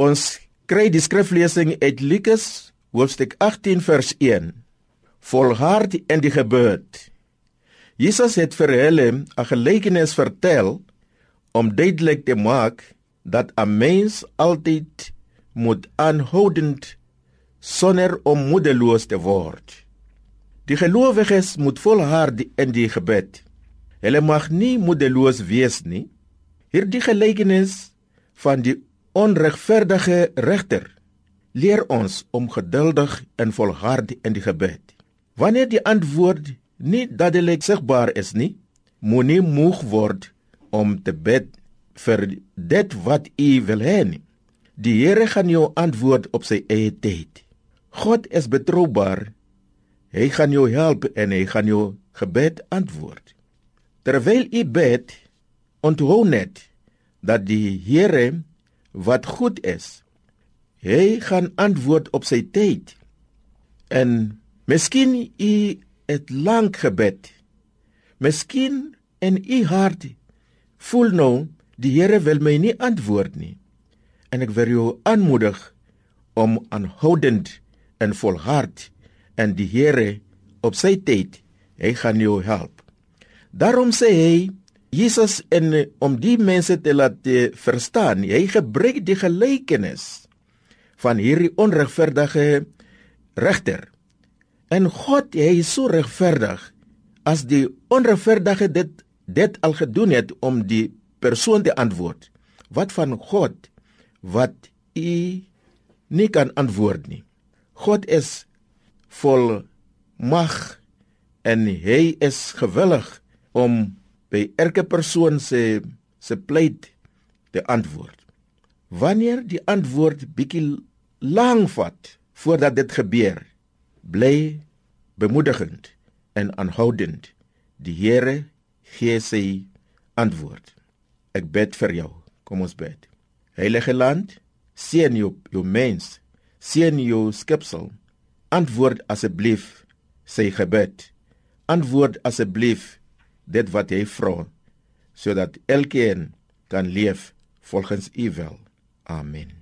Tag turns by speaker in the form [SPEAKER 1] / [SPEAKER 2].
[SPEAKER 1] Ons kry die skriflesing uit Lukas hoofstuk 18 vers 1. Volhard in die gebed. Jesus het vir hulle 'n gelykenis vertel om duidelik te maak dat 'n mens altyd moet aanhoudend sonder om moedeloos te word. Die gelowiges moet volhard in die gebed. Hulle mag nie moedeloos wees nie. Hierdie gelykenis van die onregverdige regter leer ons om geduldig en volhard in die gebed. Wanneer die antwoord nie dadelik sigbaar is nie, moenie moeg word om te bid vir dit wat u wil hê nie. Die Here gaan jou antwoord op sy eie tyd. God is betroubaar. Hy gaan jou help en hy gaan jou gebed antwoord. Terwyl u bid, onthou net dat die Here wat goed is, hy gaan antwoord op sy tyd. En miskien u het lank gebed. Miskien in u hart voel nou die Here wil my nie antwoord nie. En ek wil jou aanmoedig om aanhoudend en volhard en die Here op sy tyd, hy gaan jou help. Daarom sê hy Jesus en om die mense te laat te verstaan, hy gebruik die gelykenis van hierdie onregverdige regter. En God, hy is so regverdig as die onregverdige dit dit al gedoen het om die persoon te antwoord. Wat van God wat u nie kan antwoord nie. God is vol mag en hy is gewillig om by elke persoon se se pleit te antwoord. Wanneer die antwoord bietjie lank vat voordat dit gebeur, bly bemoedigend en aanhoudend. Die Here gee sy antwoord. Ek bid vir jou. Kom ons bid. Heilige land, seën jou jou mens, seën jou skepsel. Antwoord asseblief sy gebed. Antwoord asseblief dit wat hy vra sodat elkeen kan leef volgens u wil. Amen.